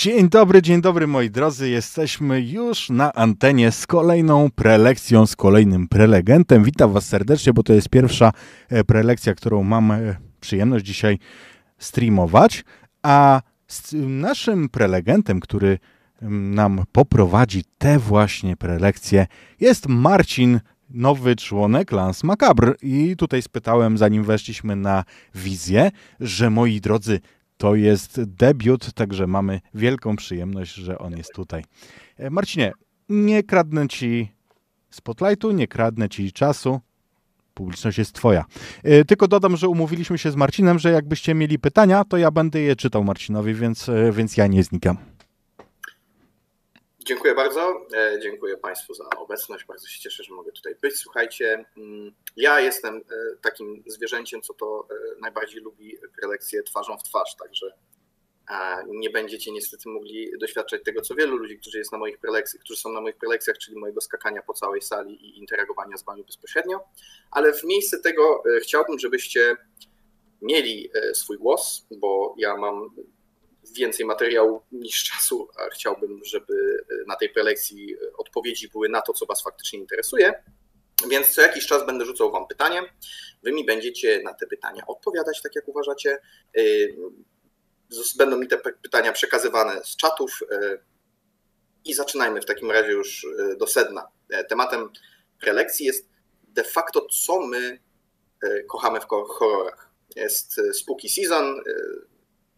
Dzień dobry, dzień dobry moi drodzy. Jesteśmy już na antenie z kolejną prelekcją, z kolejnym prelegentem. Witam Was serdecznie, bo to jest pierwsza e, prelekcja, którą mam e, przyjemność dzisiaj streamować. A naszym prelegentem, który nam poprowadzi te właśnie prelekcje, jest Marcin nowy członek Lance Macabre. I tutaj spytałem, zanim weszliśmy na wizję, że moi drodzy, to jest debiut, także mamy wielką przyjemność, że on jest tutaj. E, Marcinie, nie kradnę ci spotlightu, nie kradnę ci czasu. Publiczność jest twoja. E, tylko dodam, że umówiliśmy się z Marcinem, że jakbyście mieli pytania, to ja będę je czytał Marcinowi, więc, e, więc ja nie znikam. Dziękuję bardzo. E, dziękuję Państwu za obecność. Bardzo się cieszę, że mogę tutaj być. Słuchajcie, mm, ja jestem e, takim zwierzęciem, co to e, najbardziej lubi prelekcje twarzą w twarz, także nie będziecie niestety mogli doświadczać tego, co wielu ludzi, którzy, jest na moich prelekcjach, którzy są na moich prelekcjach, czyli mojego skakania po całej sali i interagowania z Wami bezpośrednio. Ale w miejsce tego chciałbym, żebyście mieli swój głos, bo ja mam więcej materiału niż czasu, a chciałbym, żeby na tej prelekcji odpowiedzi były na to, co Was faktycznie interesuje. Więc co jakiś czas będę rzucał Wam pytanie. Wy mi będziecie na te pytania odpowiadać, tak jak uważacie. Y, będą mi te pytania przekazywane z czatów. I zaczynajmy w takim razie już do sedna. E, tematem prelekcji jest de facto, co my kochamy w horrorach. Jest spooky season,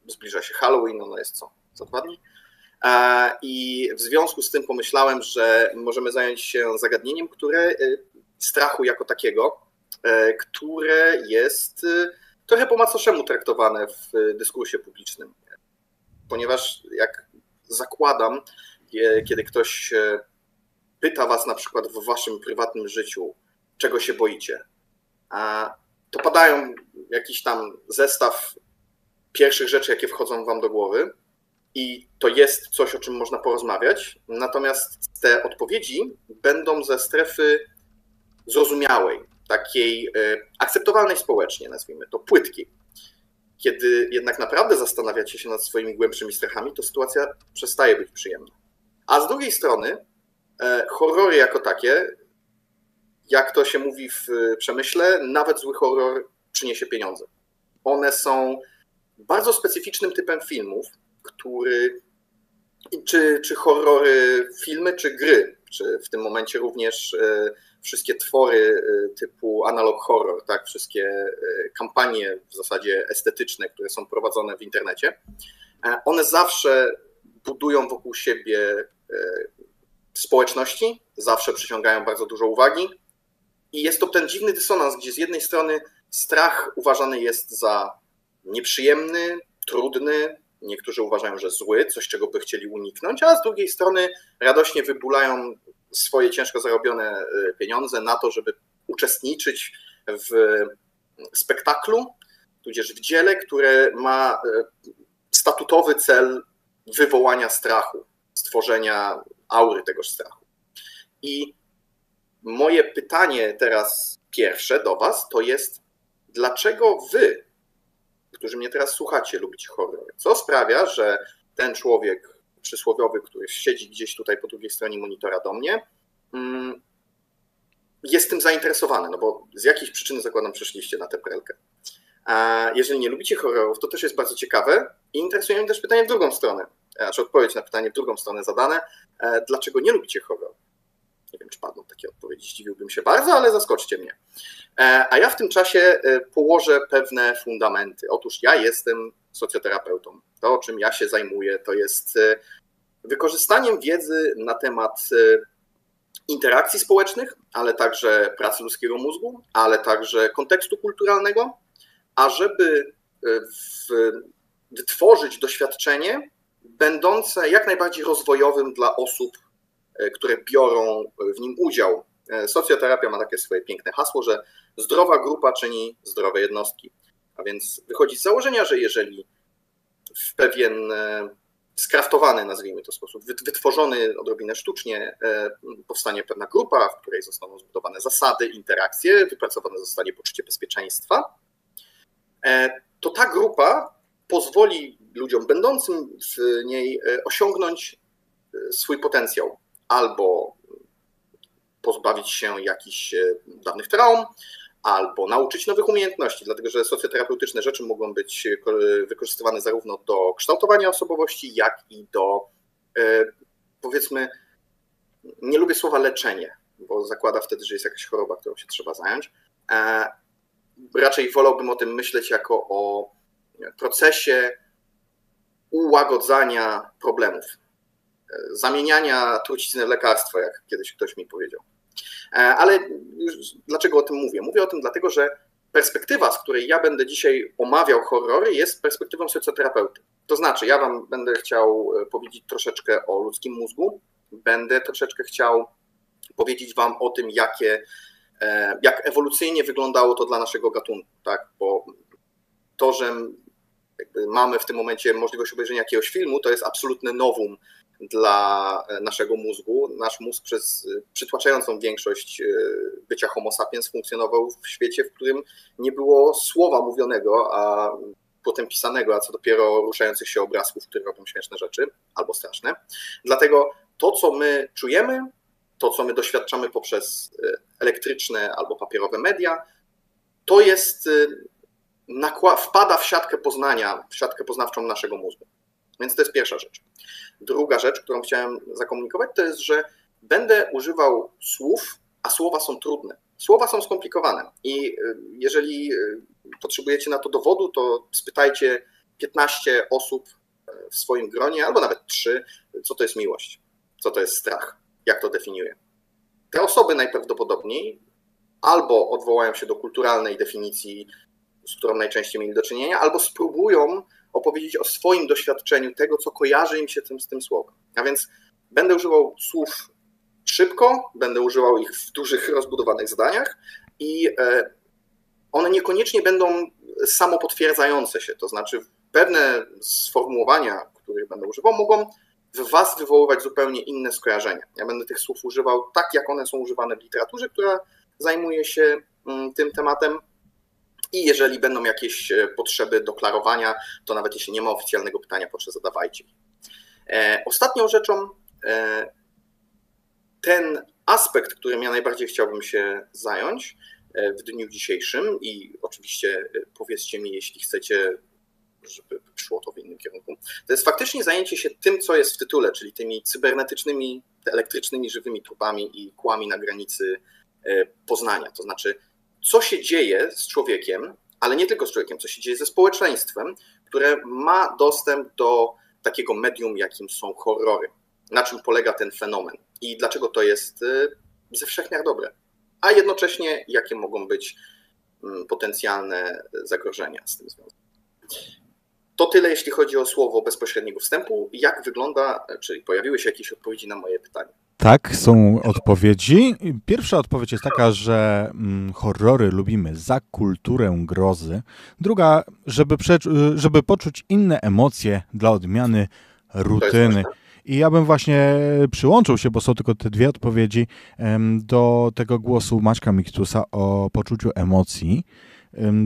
zbliża się Halloween, ono jest co? Za dwa dni? E, I w związku z tym pomyślałem, że możemy zająć się zagadnieniem, które e, strachu jako takiego, e, które jest trochę po macoszemu traktowane w dyskursie publicznym. Ponieważ jak zakładam, kiedy ktoś pyta was na przykład w waszym prywatnym życiu, czego się boicie, to padają jakiś tam zestaw pierwszych rzeczy, jakie wchodzą Wam do głowy, i to jest coś, o czym można porozmawiać. Natomiast te odpowiedzi będą ze strefy zrozumiałej, takiej e, akceptowalnej społecznie, nazwijmy to, płytkiej. Kiedy jednak naprawdę zastanawiacie się nad swoimi głębszymi strachami, to sytuacja przestaje być przyjemna. A z drugiej strony, e, horrory jako takie, jak to się mówi w przemyśle, nawet zły horror przyniesie pieniądze. One są bardzo specyficznym typem filmów, który czy, czy horrory, filmy, czy gry, czy w tym momencie również e, wszystkie twory e, typu analog horror, tak, wszystkie e, kampanie w zasadzie estetyczne, które są prowadzone w internecie, one zawsze budują wokół siebie społeczności, zawsze przyciągają bardzo dużo uwagi. I jest to ten dziwny dysonans, gdzie z jednej strony strach uważany jest za nieprzyjemny, trudny, niektórzy uważają, że zły, coś czego by chcieli uniknąć, a z drugiej strony radośnie wybulają swoje ciężko zarobione e, pieniądze na to, żeby uczestniczyć w spektaklu, tudzież w dziele, które ma e, statutowy cel wywołania strachu, stworzenia aury tegoż strachu. I moje pytanie teraz pierwsze do Was to jest, dlaczego Wy którzy mnie teraz słuchacie, lubicie horror. Co sprawia, że ten człowiek przysłowiowy, który siedzi gdzieś tutaj po drugiej stronie monitora do mnie, mm, jest tym zainteresowany, no bo z jakiejś przyczyny zakładam przeszliście na tę prelkę. A jeżeli nie lubicie horrorów, to też jest bardzo ciekawe i interesuje mnie też pytanie w drugą stronę, znaczy odpowiedź na pytanie w drugą stronę zadane, e, dlaczego nie lubicie horrorów? Nie wiem, czy padną takie odpowiedzi, zdziwiłbym się bardzo, ale zaskoczcie mnie. E, a ja w tym czasie e, położę pewne fundamenty. Otóż ja jestem socjoterapeutą. To, czym ja się zajmuję, to jest e, wykorzystaniem wiedzy na temat interakcji społecznych, ale także pracy ludzkiego mózgu, ale także kontekstu kulturalnego, ażeby wytworzyć doświadczenie będące jak najbardziej rozwojowym dla osób, które biorą w nim udział. Socjoterapia ma takie swoje piękne hasło, że zdrowa grupa czyni zdrowe jednostki. A więc wychodzi z założenia, że jeżeli w pewien e, skraftowany, nazwijmy to sposób, wytworzony odrobinę sztucznie, e, powstanie pewna grupa, w której zostaną zbudowane zasady, interakcje, wypracowane zostanie poczucie bezpieczeństwa, e, to ta grupa pozwoli ludziom będącym w niej osiągnąć swój potencjał albo pozbawić się jakichś dawnych traum, albo nauczyć nowych umiejętności, dlatego że socjoterapeutyczne rzeczy mogą być wykorzystywane zarówno do kształtowania osobowości, jak i do powiedzmy, nie lubię słowa leczenie, bo zakłada wtedy, że jest jakaś choroba, którą się trzeba zająć. E, raczej wolałbym o tym myśleć jako o procesie ułagodzania problemów, e, zamieniania trucizny w lekarstwo, jak kiedyś ktoś mi powiedział. E, ale dlaczego o tym mówię? Mówię o tym dlatego, że perspektywa, z której ja będę dzisiaj omawiał horrory, jest perspektywą socjoterapeuty. To znaczy, ja Wam będę chciał powiedzieć troszeczkę o ludzkim mózgu, będę troszeczkę chciał powiedzieć Wam o tym, jakie, e, jak ewolucyjnie wyglądało to dla naszego gatunku, tak? Bo to, że mamy w tym momencie możliwość obejrzenia jakiegoś filmu, to jest absolutne nowum dla naszego mózgu. Nasz mózg przez przytłaczającą większość e, bycia homo sapiens funkcjonował w świecie, w którym nie było słowa mówionego, a potem pisanego, a co dopiero ruszających się obrazków, które robią śmieszne rzeczy albo straszne. Dlatego to, co my czujemy, to, co my doświadczamy poprzez elektryczne albo papierowe media, to jest, wpada w siatkę poznania, w siatkę poznawczą naszego mózgu. Więc to jest pierwsza rzecz. Druga rzecz, którą chciałem zakomunikować, to jest, że będę używał słów, a słowa są trudne. Słowa są skomplikowane i y, jeżeli potrzebujecie na to dowodu, to spytajcie 15 osób w swoim gronie, albo nawet 3, co to jest miłość co to jest strach, jak to definiuje. Te osoby najprawdopodobniej albo odwołają się do kulturalnej definicji, z którą najczęściej mieli do czynienia, albo spróbują opowiedzieć o swoim doświadczeniu tego, co kojarzy im się tym, z tym słowem. A więc będę używał słów szybko, będę używał ich w dużych, rozbudowanych zdaniach i e, one niekoniecznie będą samopotwierdzające się, to znaczy pewne sformułowania, których będę używał, mogą w Was wywoływać zupełnie inne skojarzenia. Ja będę tych słów używał tak, jak one są używane w literaturze, która zajmuje się mm, tym tematem. I jeżeli będą jakieś e, potrzeby do klarowania, to nawet jeśli nie ma oficjalnego pytania, proszę zadawajcie. E, ostatnią rzeczą, e, ten aspekt, którym ja najbardziej chciałbym się zająć w dniu dzisiejszym, i oczywiście powiedzcie mi, jeśli chcecie żeby szło to w innym kierunku. To jest faktycznie zajęcie się tym, co jest w tytule, czyli tymi cybernetycznymi, elektrycznymi, żywymi trupami i kłami na granicy poznania. To znaczy, co się dzieje z człowiekiem, ale nie tylko z człowiekiem, co się dzieje ze społeczeństwem, które ma dostęp do takiego medium, jakim są horrory. Na czym polega ten fenomen i dlaczego to jest e, ze wszechmiar dobre, a jednocześnie jakie mogą być mm, potencjalne zagrożenia z tym związane. To tyle, jeśli chodzi o słowo bezpośredniego wstępu. Jak wygląda, czyli pojawiły się jakieś odpowiedzi na moje pytanie? Tak, są odpowiedzi. Pierwsza odpowiedź jest taka, że mm, horrory lubimy za kulturę grozy. Druga, żeby, żeby poczuć inne emocje dla odmiany rutyny. I ja bym właśnie przyłączył się, bo są tylko te dwie odpowiedzi, do tego głosu Maćka Miktusa o poczuciu emocji.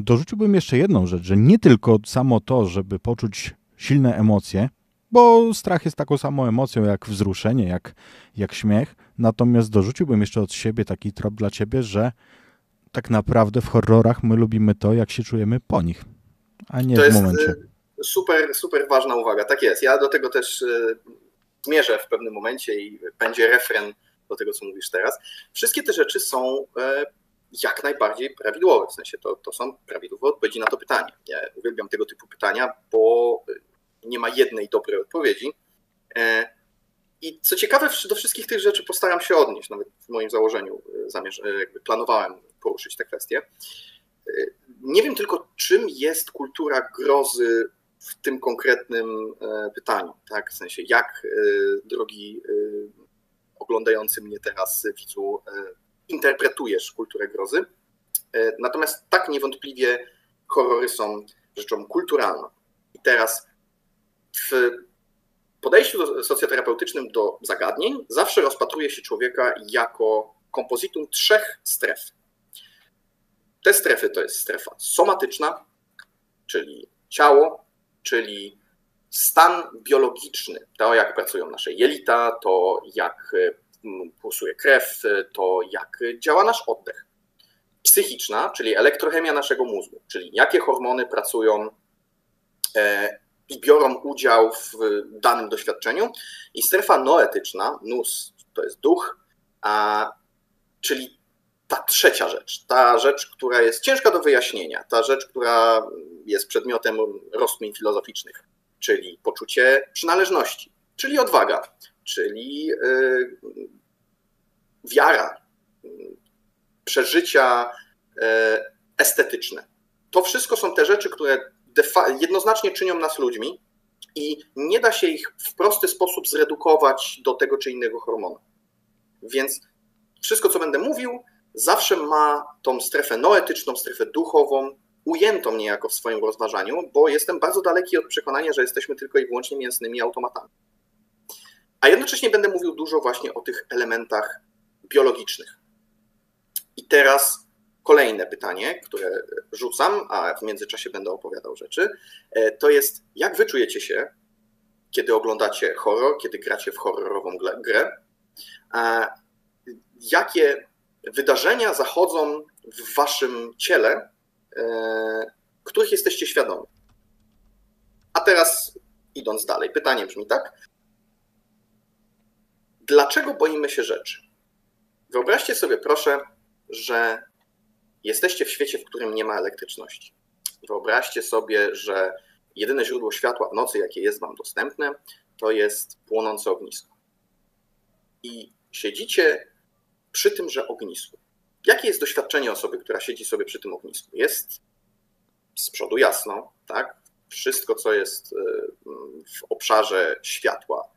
Dorzuciłbym jeszcze jedną rzecz, że nie tylko samo to, żeby poczuć silne emocje, bo strach jest taką samą emocją jak wzruszenie, jak, jak śmiech, natomiast dorzuciłbym jeszcze od siebie taki trop dla ciebie, że tak naprawdę w horrorach my lubimy to, jak się czujemy po nich, a nie to w momencie. Y, super, super ważna uwaga, tak jest. Ja do tego też y, zmierzę w pewnym momencie i będzie refren do tego, co mówisz teraz. Wszystkie te rzeczy są y, jak najbardziej prawidłowe. W sensie to, to są prawidłowe odpowiedzi na to pytanie. Ja uwielbiam tego typu pytania, bo nie ma jednej dobrej odpowiedzi. E, I co ciekawe, do wszystkich tych rzeczy postaram się odnieść. Nawet w moim założeniu e, zamierz, e, planowałem poruszyć te kwestie. Nie wiem tylko, czym jest kultura grozy w tym konkretnym pytaniu. Tak? W sensie, jak, drogi oglądający mnie teraz widzu, interpretujesz kulturę grozy. Natomiast tak niewątpliwie horrory są rzeczą kulturalną. I teraz w podejściu socjoterapeutycznym do zagadnień zawsze rozpatruje się człowieka jako kompozytum trzech stref. Te strefy to jest strefa somatyczna, czyli ciało, czyli stan biologiczny, to jak pracują nasze jelita, to jak pulsuje krew, to jak działa nasz oddech. Psychiczna, czyli elektrochemia naszego mózgu, czyli jakie hormony pracują e, biorą udział w danym doświadczeniu. I strefa noetyczna, nus to jest duch, a, czyli ta trzecia rzecz, ta rzecz, która jest ciężka do wyjaśnienia, ta rzecz, która jest przedmiotem rozkmin filozoficznych, czyli poczucie przynależności, czyli odwaga, czyli yy, wiara, przeżycia yy, estetyczne. To wszystko są te rzeczy, które jednoznacznie czynią nas ludźmi i nie da się ich w prosty sposób zredukować do tego czy innego hormonu. Więc wszystko, co będę mówił, zawsze ma tą strefę noetyczną, strefę duchową, ujętą niejako w swoim rozważaniu, bo jestem bardzo daleki od przekonania, że jesteśmy tylko i wyłącznie mięsnymi automatami. A jednocześnie będę mówił dużo właśnie o tych elementach biologicznych. I teraz kolejne pytanie, które rzucam, a w międzyczasie będę opowiadał rzeczy, e, to jest jak wy czujecie się, kiedy oglądacie horror, kiedy gracie w horrorową grę? Jakie wydarzenia zachodzą w waszym ciele, e, których jesteście świadomi? A teraz idąc dalej, pytanie brzmi tak. Dlaczego boimy się rzeczy? Wyobraźcie sobie proszę, że Jesteście w świecie, w którym nie ma elektryczności. Wyobraźcie sobie, że jedyne źródło światła w nocy, jakie jest Wam dostępne, to jest płonące ognisko. I siedzicie przy tymże ognisku. Jakie jest doświadczenie osoby, która siedzi sobie przy tym ognisku? Jest z przodu jasno, tak? Wszystko, co jest e, w obszarze światła,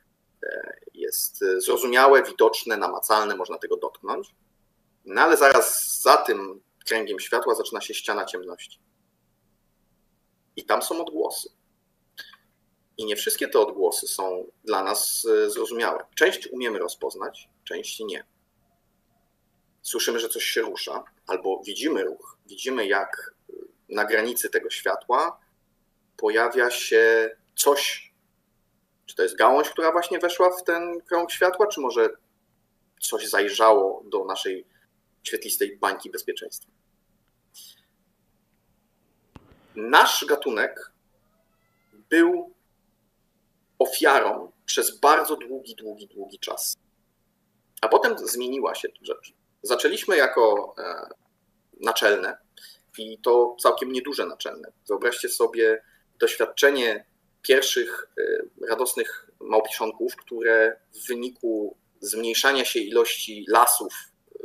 e, jest zrozumiałe, widoczne, namacalne, można tego dotknąć. No ale zaraz za tym kręgiem światła zaczyna się ściana ciemności. I tam są odgłosy. I nie wszystkie te odgłosy są dla nas e, zrozumiałe. Część umiemy rozpoznać, część nie. Słyszymy, że coś się rusza, albo widzimy ruch, widzimy, jak e, na granicy tego światła pojawia się coś. Czy to jest gałąź, która właśnie weszła w ten krąg światła, czy może coś zajrzało do naszej świetlistej bańki bezpieczeństwa? Nasz gatunek był ofiarą przez bardzo długi, długi, długi czas. A potem zmieniła się rzecz. Zaczęliśmy jako e, naczelne i to całkiem nieduże naczelne. Wyobraźcie sobie doświadczenie pierwszych e, radosnych małpiszonków, które w wyniku zmniejszania się ilości lasów e,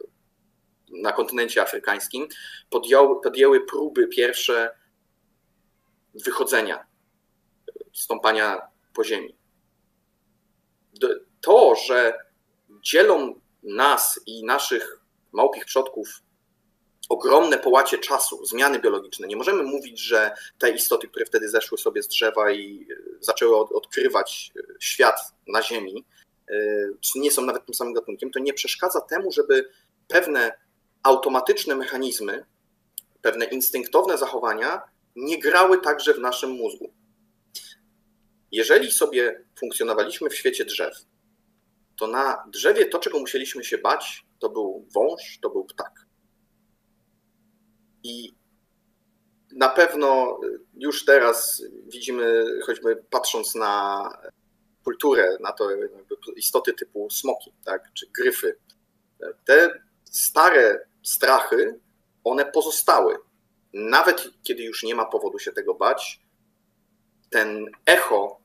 na kontynencie afrykańskim podjęły, podjęły próby pierwsze wychodzenia, stąpania po ziemi. To, że dzielą nas i naszych małpich przodków ogromne połacie czasu, zmiany biologiczne. Nie możemy mówić, że te istoty, które wtedy zeszły sobie z drzewa i e, zaczęły odkrywać e, świat na Ziemi, e, nie są nawet tym samym gatunkiem, to nie przeszkadza temu, żeby pewne automatyczne mechanizmy, pewne instynktowne zachowania nie grały także w naszym mózgu. Jeżeli sobie funkcjonowaliśmy w świecie drzew, to na drzewie to, czego musieliśmy się bać, to był wąż, to był ptak. I na pewno już teraz widzimy, choćby patrząc na kulturę, na to istoty typu smoki, tak, czy gryfy, te stare strachy, one pozostały nawet kiedy już nie ma powodu się tego bać, ten echo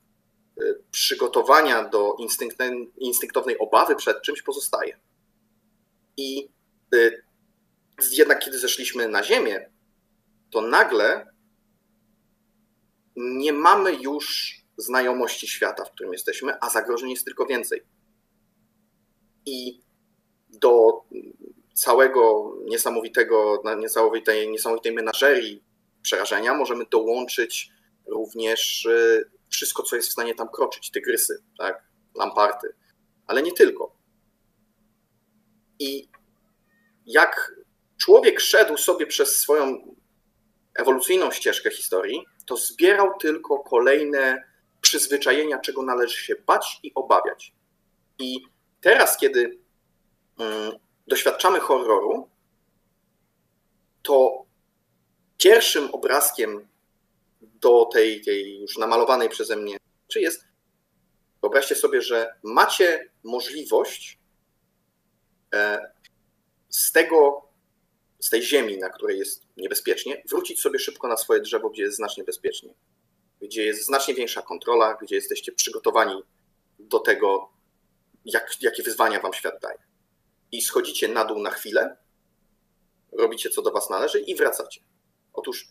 y, przygotowania do instynktownej obawy przed czymś pozostaje. I y, jednak kiedy zeszliśmy na Ziemię, to nagle nie mamy już znajomości świata, w którym jesteśmy, a zagrożeń jest tylko więcej. I do całego niesamowitego, niesamowitej, niesamowitej menażerii przerażenia możemy dołączyć również y, wszystko, co jest w stanie tam kroczyć, tygrysy, tak, lamparty, ale nie tylko. I jak człowiek szedł sobie przez swoją ewolucyjną ścieżkę historii, to zbierał tylko kolejne przyzwyczajenia, czego należy się bać i obawiać. I teraz, kiedy mm, doświadczamy horroru, to pierwszym obrazkiem do tej, tej już namalowanej przeze mnie czy jest, wyobraźcie sobie, że macie możliwość e, z tego, z tej ziemi, na której jest niebezpiecznie, wrócić sobie szybko na swoje drzewo, gdzie jest znacznie bezpiecznie, gdzie jest znacznie większa kontrola, gdzie jesteście przygotowani do tego, jak, jakie wyzwania wam świat daje. I schodzicie na dół na chwilę, robicie co do was należy i wracacie. Otóż,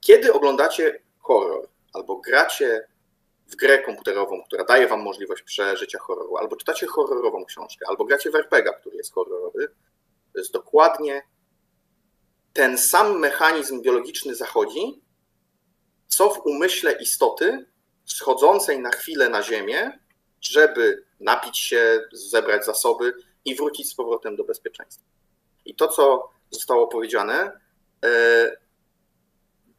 kiedy oglądacie horror albo gracie w grę komputerową, która daje wam możliwość przeżycia horroru, albo czytacie horrorową książkę, albo gracie w RPG, który jest horrorowy, to jest dokładnie ten sam mechanizm biologiczny zachodzi, co w umyśle istoty schodzącej na chwilę na ziemię, żeby napić się, zebrać zasoby i wrócić z powrotem do bezpieczeństwa. I to, co zostało powiedziane, e,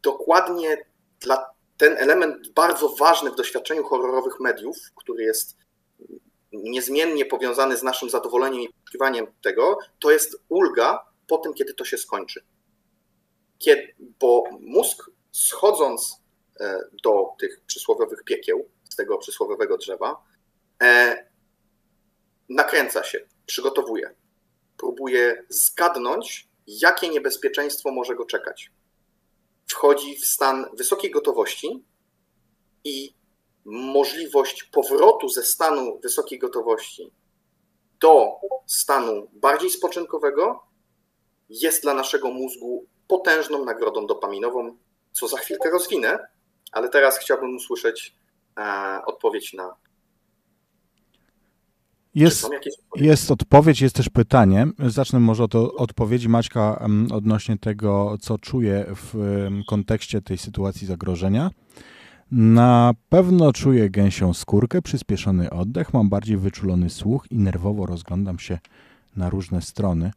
dokładnie dla ten element bardzo ważny w doświadczeniu horrorowych mediów, który jest niezmiennie powiązany z naszym zadowoleniem i poszukiwaniem tego, to jest ulga po tym, kiedy to się skończy. Kiedy, bo mózg schodząc e, do tych przysłowiowych piekieł, z tego przysłowiowego drzewa, e, nakręca się, przygotowuje, próbuje zgadnąć, jakie niebezpieczeństwo może go czekać. Wchodzi w stan wysokiej gotowości i możliwość powrotu ze stanu wysokiej gotowości do stanu bardziej spoczynkowego jest dla naszego mózgu potężną nagrodą dopaminową, co za chwilkę rozwinę, ale teraz chciałbym usłyszeć e, odpowiedź na jest, jest odpowiedź, jest też pytanie. Zacznę może od odpowiedzi Maćka odnośnie tego, co czuje w kontekście tej sytuacji zagrożenia. Na pewno czuję gęsią skórkę, przyspieszony oddech, mam bardziej wyczulony słuch i nerwowo rozglądam się na różne strony.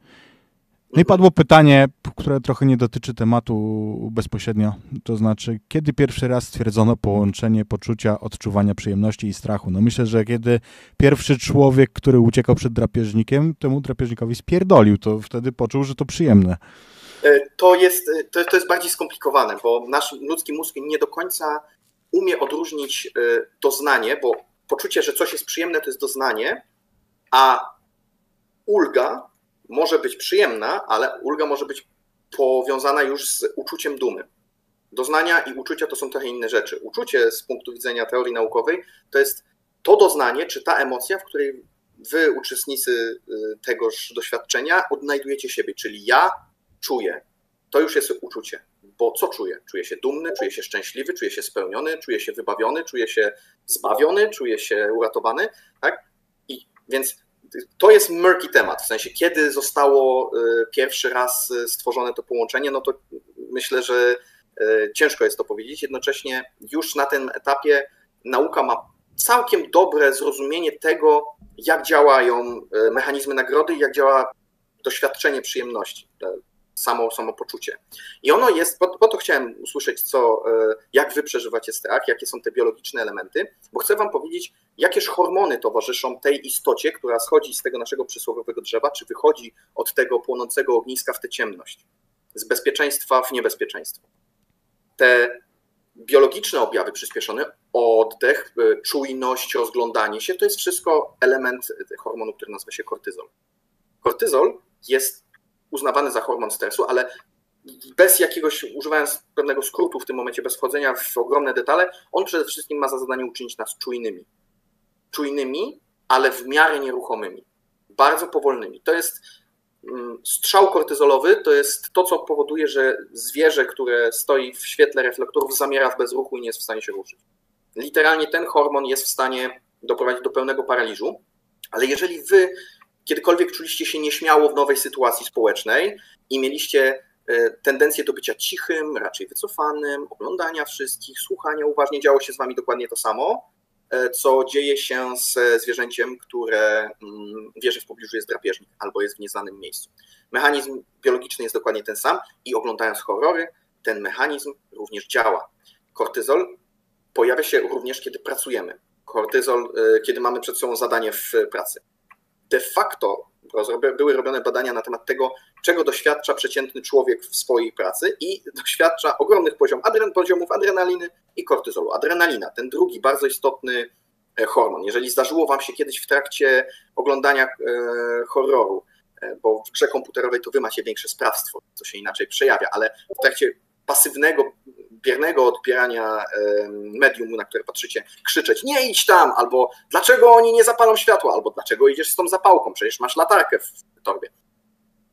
No i padło pytanie, które trochę nie dotyczy tematu bezpośrednio, to znaczy, kiedy pierwszy raz stwierdzono połączenie poczucia odczuwania przyjemności i strachu? No myślę, że kiedy pierwszy człowiek, który uciekał przed drapieżnikiem, temu drapieżnikowi spierdolił, to wtedy poczuł, że to przyjemne. E, to jest, e, to, to jest bardziej skomplikowane, bo nasz ludzki mózg nie do końca umie odróżnić e, doznanie, bo poczucie, że coś jest przyjemne, to jest doznanie, a ulga może być przyjemna, ale ulga może być powiązana już z uczuciem dumy. Doznania i uczucia to są trochę inne rzeczy. Uczucie z punktu widzenia teorii naukowej to jest to doznanie, czy ta emocja, w której wy, uczestnicy y, tegoż doświadczenia, odnajdujecie siebie, czyli ja czuję. To już jest uczucie. Bo co czuję? Czuję się dumny, czuję się szczęśliwy, czuję się spełniony, czuję się wybawiony, czuję się zbawiony, czuję się uratowany. Tak? I więc to jest murky temat, w sensie kiedy zostało y, pierwszy raz y, stworzone to połączenie, no to myślę, że y, ciężko jest to powiedzieć. Jednocześnie już na tym etapie nauka ma całkiem dobre zrozumienie tego, jak działają mechanizmy nagrody i jak działa doświadczenie przyjemności samo samopoczucie. I ono jest, po, po, to chciałem usłyszeć, co, e, jak wy przeżywacie strach, jakie są te biologiczne elementy, bo chcę wam powiedzieć, jakież hormony towarzyszą tej istocie, która schodzi z tego naszego przysłowiowego drzewa, czy wychodzi od tego płonącego ogniska w tę ciemność, z bezpieczeństwa w niebezpieczeństwo. Te biologiczne objawy przyspieszone, oddech, e, czujność, rozglądanie się, to jest wszystko element hormonu, który nazywa się kortyzol. Kortyzol jest uznawany za hormon stresu, ale bez jakiegoś, używając pewnego skrótu w tym momencie, bez wchodzenia w ogromne detale, on przede wszystkim ma za zadanie uczynić nas czujnymi. Czujnymi, ale w miarę nieruchomymi. Bardzo powolnymi. To jest mm, strzał kortyzolowy, to jest to, co powoduje, że zwierzę, które stoi w świetle reflektorów, zamiera w bezruchu i nie jest w stanie się ruszyć. Literalnie ten hormon jest w stanie doprowadzić do pełnego paraliżu, ale jeżeli wy kiedykolwiek czuliście się nieśmiało w nowej sytuacji społecznej i mieliście e, tendencję do bycia cichym, raczej wycofanym, oglądania wszystkich, słuchania uważnie, działo się z wami dokładnie to samo, e, co dzieje się z zwierzęciem, które mm, wie, że w pobliżu jest drapieżnik albo jest w nieznanym miejscu. Mechanizm biologiczny jest dokładnie ten sam i oglądając horrory, ten mechanizm również działa. Kortyzol pojawia się również, kiedy pracujemy. Kortyzol, kiedy mamy przed sobą zadanie w pracy. De facto były robione badania na temat tego, czego doświadcza przeciętny człowiek w swojej pracy i doświadcza ogromnych poziom, adren, poziomów adrenaliny i kortyzolu. Adrenalina, ten drugi bardzo istotny e, hormon. Jeżeli zdarzyło Wam się kiedyś w trakcie oglądania e, horroru, e, bo w grze komputerowej to Wy macie większe sprawstwo, to się inaczej przejawia, ale w trakcie pasywnego biernego odbierania medium, na które patrzycie, krzyczeć nie idź tam, albo dlaczego oni nie zapalą światła, albo dlaczego idziesz z tą zapałką, przecież masz latarkę w torbie.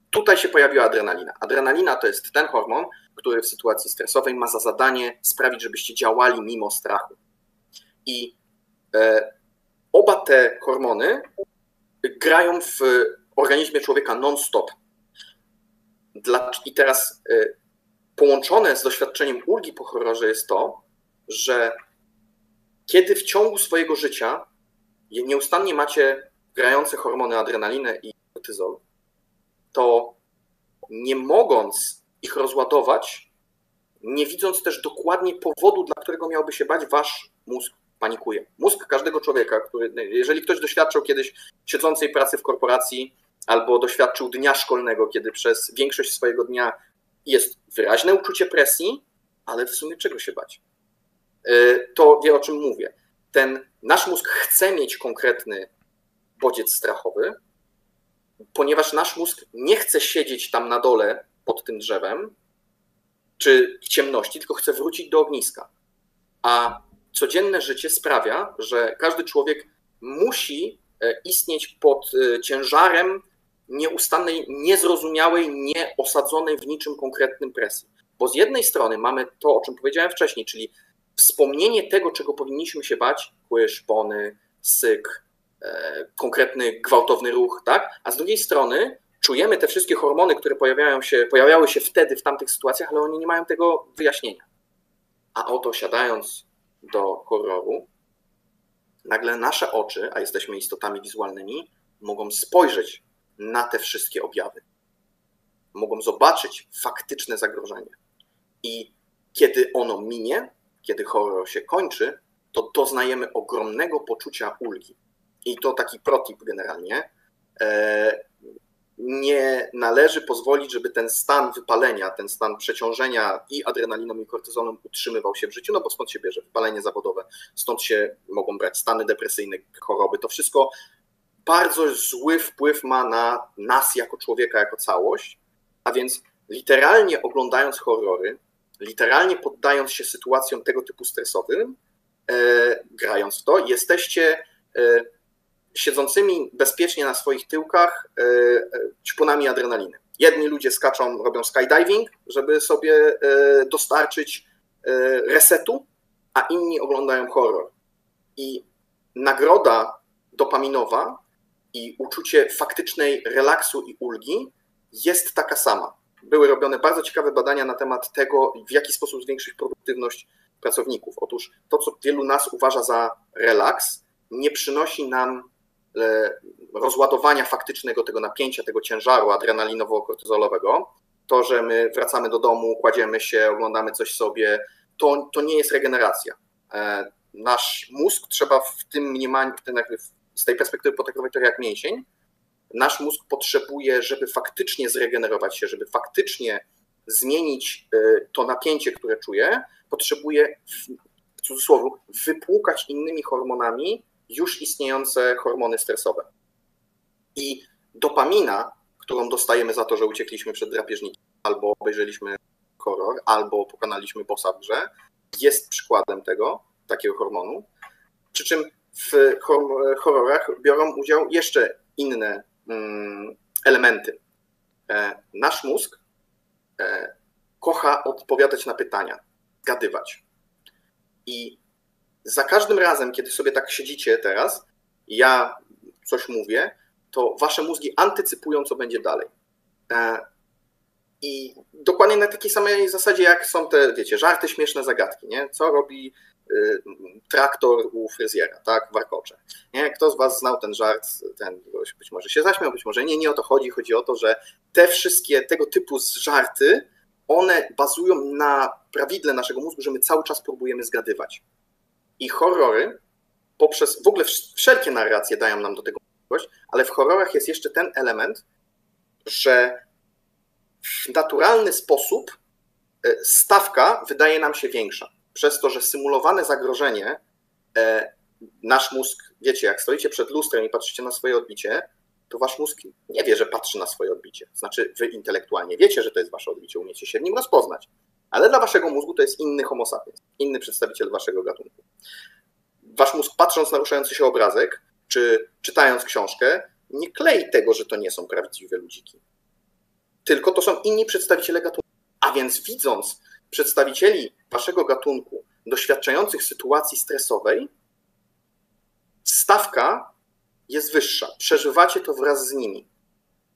Tutaj się pojawiła adrenalina. Adrenalina to jest ten hormon, który w sytuacji stresowej ma za zadanie sprawić, żebyście działali mimo strachu. I e, oba te hormony grają w organizmie człowieka non-stop. I teraz e, połączone z doświadczeniem ulgi po horrorze jest to, że kiedy w ciągu swojego życia nieustannie macie grające hormony adrenalinę i kortyzol, to nie mogąc ich rozładować, nie widząc też dokładnie powodu, dla którego miałby się bać, wasz mózg panikuje. Mózg każdego człowieka, który, jeżeli ktoś doświadczył kiedyś siedzącej pracy w korporacji albo doświadczył dnia szkolnego, kiedy przez większość swojego dnia jest wyraźne uczucie presji, ale w sumie czego się bać? E, to wie o czym mówię. Ten nasz mózg chce mieć konkretny bodziec strachowy, ponieważ nasz mózg nie chce siedzieć tam na dole pod tym drzewem czy w ciemności, tylko chce wrócić do ogniska. A codzienne życie sprawia, że każdy człowiek musi e, istnieć pod e, ciężarem nieustannej, niezrozumiałej, nieosadzonej w niczym konkretnym presji. Bo z jednej strony mamy to, o czym powiedziałem wcześniej, czyli wspomnienie tego, czego powinniśmy się bać, kły, szpony, syk, e, konkretny gwałtowny ruch, tak? A z drugiej strony czujemy te wszystkie hormony, które pojawiają się, pojawiały się wtedy w tamtych sytuacjach, ale oni nie mają tego wyjaśnienia. A oto siadając do horroru, nagle nasze oczy, a jesteśmy istotami wizualnymi, mogą spojrzeć na te wszystkie objawy. Mogą zobaczyć faktyczne zagrożenie. I kiedy ono minie, kiedy horror się kończy, to doznajemy ogromnego poczucia ulgi. I to taki protip generalnie. E, nie należy pozwolić, żeby ten stan wypalenia, ten stan przeciążenia i adrenaliną i kortyzonem utrzymywał się w życiu, no bo stąd się bierze wypalenie zawodowe, stąd się mogą brać stany depresyjne, choroby. To wszystko bardzo zły wpływ ma na nas jako człowieka, jako całość. A więc literalnie oglądając horrory, literalnie poddając się sytuacjom tego typu stresowym, e, grając w to, jesteście e, siedzącymi bezpiecznie na swoich tyłkach e, ćpunami adrenaliny. Jedni ludzie skaczą, robią skydiving, żeby sobie e, dostarczyć e, resetu, a inni oglądają horror. I nagroda dopaminowa i uczucie faktycznej relaksu i ulgi jest taka sama. Były robione bardzo ciekawe badania na temat tego, w jaki sposób zwiększyć produktywność pracowników. Otóż to, co wielu nas uważa za relaks, nie przynosi nam e, rozładowania faktycznego tego napięcia, tego ciężaru adrenalinowo-kortyzolowego. To, że my wracamy do domu, kładziemy się, oglądamy coś sobie, to, to nie jest regeneracja. E, nasz mózg trzeba w tym mniemaniu, w tym jakby z tej perspektywy potraktować to jak mięsień, nasz mózg potrzebuje, żeby faktycznie zregenerować się, żeby faktycznie zmienić y, to napięcie, które czuje, potrzebuje w cudzysłowie wypłukać innymi hormonami już istniejące hormony stresowe. I dopamina, którą dostajemy za to, że uciekliśmy przed drapieżnikiem, albo obejrzeliśmy horror, albo pokonaliśmy bossa w grze, jest przykładem tego, takiego hormonu. Przy czym w horrorach biorą udział jeszcze inne mm, elementy. E, nasz mózg e, kocha odpowiadać na pytania, gadywać. I za każdym razem, kiedy sobie tak siedzicie teraz, ja coś mówię, to wasze mózgi antycypują, co będzie dalej. E, I dokładnie na takiej samej zasadzie, jak są te, wiecie, żarty, śmieszne zagadki, nie? Co robi traktor u fryzjera, tak, Warkocze. Nie? Kto z Was znał ten żart, ten być może się zaśmiał, być może nie, nie o to chodzi. Chodzi o to, że te wszystkie tego typu żarty, one bazują na prawidle naszego mózgu, że my cały czas próbujemy zgadywać. I horrory poprzez, w ogóle wszelkie narracje dają nam do tego możliwość, ale w horrorach jest jeszcze ten element, że w naturalny sposób e, stawka wydaje nam się większa. Przez to, że symulowane zagrożenie, e, nasz mózg, wiecie, jak stoicie przed lustrem i patrzycie na swoje odbicie, to wasz mózg nie wie, że patrzy na swoje odbicie. Znaczy, wy intelektualnie wiecie, że to jest wasze odbicie, umiecie się w nim rozpoznać. Ale dla waszego mózgu to jest inny homo sapiens, inny przedstawiciel waszego gatunku. Wasz mózg, patrząc na ruszający się obrazek, czy czytając książkę, nie klei tego, że to nie są prawdziwe ludziki. Tylko to są inni przedstawiciele gatunku. A więc widząc przedstawicieli waszego gatunku doświadczających sytuacji stresowej, stawka jest wyższa. Przeżywacie to wraz z nimi.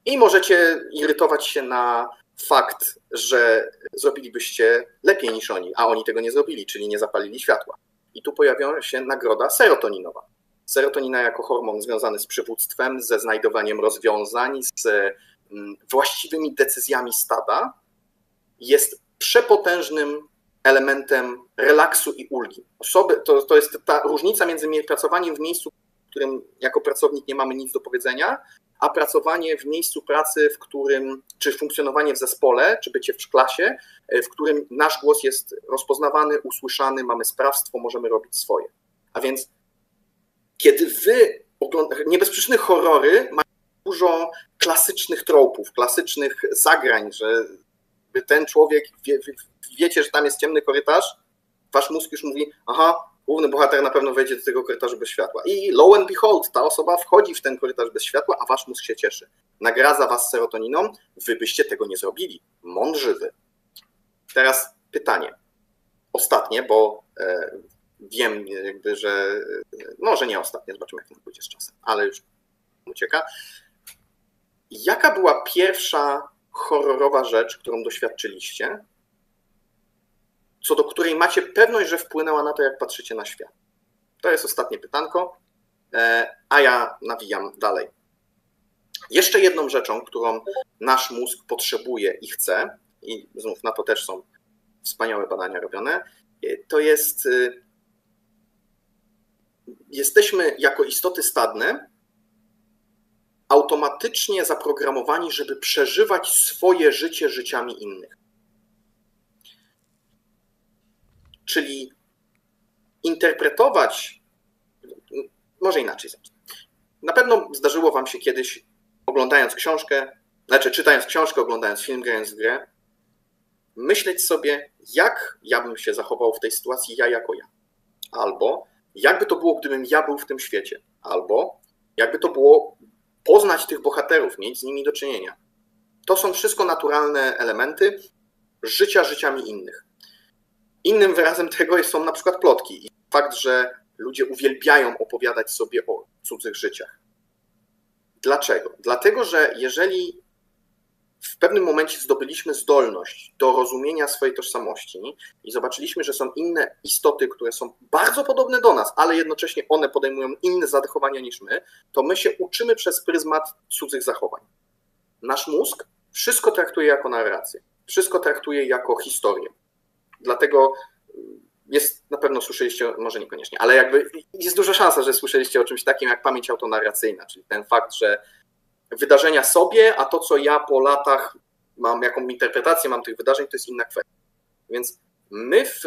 I możecie irytować się na fakt, że zrobilibyście lepiej niż oni, a oni tego nie zrobili, czyli nie zapalili światła. I tu pojawia się nagroda serotoninowa. Serotonina jako hormon związany z przywództwem, ze znajdowaniem rozwiązań, z mm, właściwymi decyzjami stada, jest przepotężnym elementem relaksu i ulgi. Osoby, to, to jest ta różnica między pracowaniem w miejscu, w którym jako pracownik nie mamy nic do powiedzenia, a pracowanie w miejscu pracy, w którym, czy funkcjonowanie w zespole, czy bycie w klasie, e, w którym nasz głos jest rozpoznawany, usłyszany, mamy sprawstwo, możemy robić swoje. A więc kiedy wy oglądacie, nie horrory mają dużo klasycznych tropów, klasycznych zagrań, że ten człowiek, wie, wiecie, że tam jest ciemny korytarz, wasz mózg już mówi, aha, główny bohater na pewno wejdzie do tego korytarza bez światła. I lo and behold, ta osoba wchodzi w ten korytarz bez światła, a wasz mózg się cieszy. Nagradza was serotoniną, wy byście tego nie zrobili. Mądrzy wy. Teraz pytanie. Ostatnie, bo e, wiem jakby, że e, może nie ostatnie, zobaczymy jak to pójdzie z czasem, ale już ucieka. Jaka była pierwsza horrorowa rzecz, którą doświadczyliście, co do której macie pewność, że wpłynęła na to, jak patrzycie na świat? To jest ostatnie pytanko, e, a ja nawijam dalej. Jeszcze jedną rzeczą, którą nasz mózg potrzebuje i chce, i znów na to też są wspaniałe badania robione, e, to jest. E, jesteśmy jako istoty stadne automatycznie zaprogramowani, żeby przeżywać swoje życie życiami innych. Czyli interpretować, może inaczej zacznę. Na pewno zdarzyło Wam się kiedyś, oglądając książkę, znaczy czytając książkę, oglądając film, grając w grę, myśleć sobie, jak ja bym się zachował w tej sytuacji, ja jako ja. Albo jakby to było, gdybym ja był w tym świecie. Albo jakby to było poznać tych bohaterów, mieć z nimi do czynienia. To są wszystko naturalne elementy życia życiami innych. Innym wyrazem tego są na przykład plotki i fakt, że ludzie uwielbiają opowiadać sobie o cudzych życiach. Dlaczego? Dlatego, że jeżeli w pewnym momencie zdobyliśmy zdolność do rozumienia swojej tożsamości i zobaczyliśmy, że są inne istoty, które są bardzo podobne do nas, ale jednocześnie one podejmują inne zachowania niż my, to my się uczymy przez pryzmat cudzych zachowań. Nasz mózg wszystko traktuje jako narrację, wszystko traktuje jako historię. Dlatego jest, na pewno słyszeliście, może niekoniecznie, ale jakby jest duża szansa, że słyszeliście o czymś takim jak pamięć autonarracyjna, czyli ten fakt, że wydarzenia sobie, a to, co ja po latach mam, jaką interpretację mam tych wydarzeń, to jest inna kwestia. Więc my, w,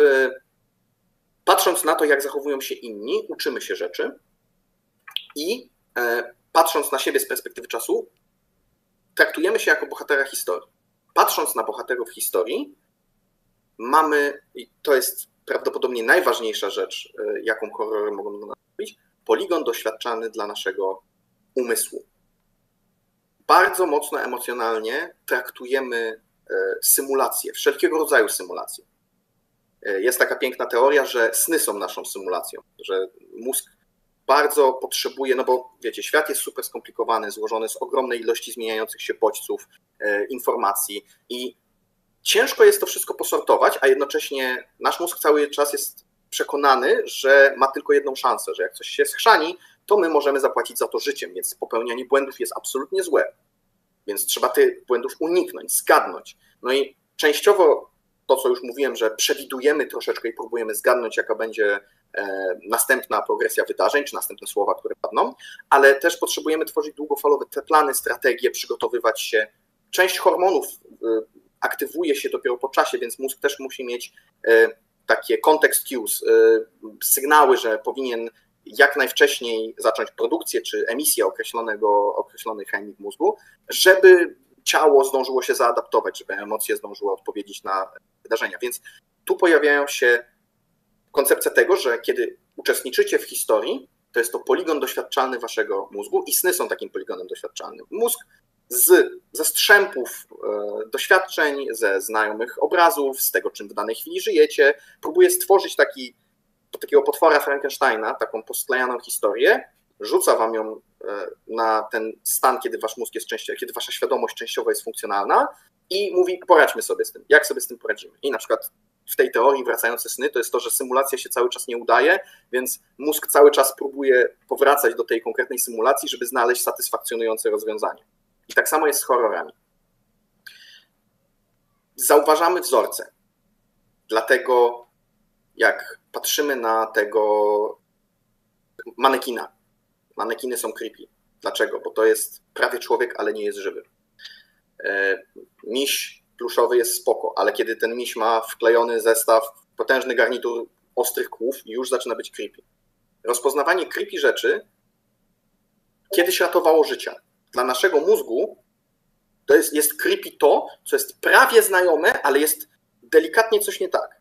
patrząc na to, jak zachowują się inni, uczymy się rzeczy i e, patrząc na siebie z perspektywy czasu, traktujemy się jako bohatera historii. Patrząc na bohaterów historii, mamy, i to jest prawdopodobnie najważniejsza rzecz, e, jaką horrory mogą do nas robić, poligon doświadczany dla naszego umysłu bardzo mocno emocjonalnie traktujemy e, symulacje, wszelkiego rodzaju symulacje. E, jest taka piękna teoria, że sny są naszą symulacją, że mózg bardzo potrzebuje, no bo wiecie, świat jest super skomplikowany, złożony z ogromnej ilości zmieniających się bodźców, e, informacji i ciężko jest to wszystko posortować, a jednocześnie nasz mózg cały czas jest przekonany, że ma tylko jedną szansę, że jak coś się schrzani, to my możemy zapłacić za to życiem, więc popełnianie błędów jest absolutnie złe. Więc trzeba tych błędów uniknąć, zgadnąć. No i częściowo to, co już mówiłem, że przewidujemy troszeczkę i próbujemy zgadnąć, jaka będzie następna progresja wydarzeń, czy następne słowa, które padną, ale też potrzebujemy tworzyć długofalowe te plany, strategie, przygotowywać się. Część hormonów aktywuje się dopiero po czasie, więc mózg też musi mieć takie context cues, sygnały, że powinien jak najwcześniej zacząć produkcję czy emisję określonego, określonych chemii w mózgu, żeby ciało zdążyło się zaadaptować, żeby emocje zdążyły odpowiedzieć na wydarzenia. Więc tu pojawiają się koncepcja tego, że kiedy uczestniczycie w historii, to jest to poligon doświadczalny waszego mózgu i sny są takim poligonem doświadczalnym. Mózg z, ze strzępów e, doświadczeń, ze znajomych obrazów, z tego, czym w danej chwili żyjecie, próbuje stworzyć taki takiego potwora Frankensteina, taką posklejaną historię, rzuca wam ją e, na ten stan, kiedy wasz mózg jest częściowo, kiedy wasza świadomość częściowo jest funkcjonalna i mówi, poradźmy sobie z tym, jak sobie z tym poradzimy. I na przykład w tej teorii wracające sny to jest to, że symulacja się cały czas nie udaje, więc mózg cały czas próbuje powracać do tej konkretnej symulacji, żeby znaleźć satysfakcjonujące rozwiązanie. I tak samo jest z horrorami. Zauważamy wzorce. Dlatego jak patrzymy na tego manekina. Manekiny są creepy. Dlaczego? Bo to jest prawie człowiek, ale nie jest żywy. E, miś pluszowy jest spoko, ale kiedy ten miś ma wklejony zestaw, potężny garnitur ostrych kłów, już zaczyna być creepy. Rozpoznawanie creepy rzeczy kiedyś ratowało życia. Dla naszego mózgu to jest, jest creepy to, co jest prawie znajome, ale jest delikatnie coś nie tak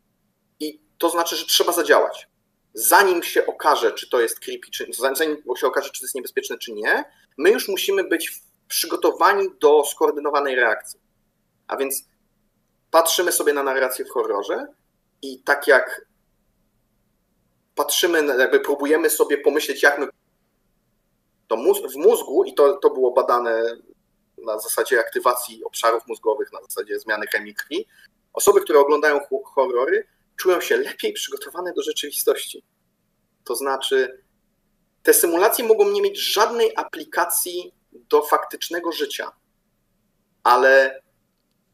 to znaczy, że trzeba zadziałać. Zanim się okaże, czy to jest creepy, czy, zanim się okaże, czy to jest niebezpieczne, czy nie, my już musimy być przygotowani do skoordynowanej reakcji. A więc patrzymy sobie na narrację w horrorze i tak jak patrzymy, jakby próbujemy sobie pomyśleć, jak my to w mózgu, i to, to było badane na zasadzie aktywacji obszarów mózgowych, na zasadzie zmiany chemii krwi, osoby, które oglądają horrory, czują się lepiej przygotowane do rzeczywistości. To znaczy, te symulacje mogą nie mieć żadnej aplikacji do faktycznego życia, ale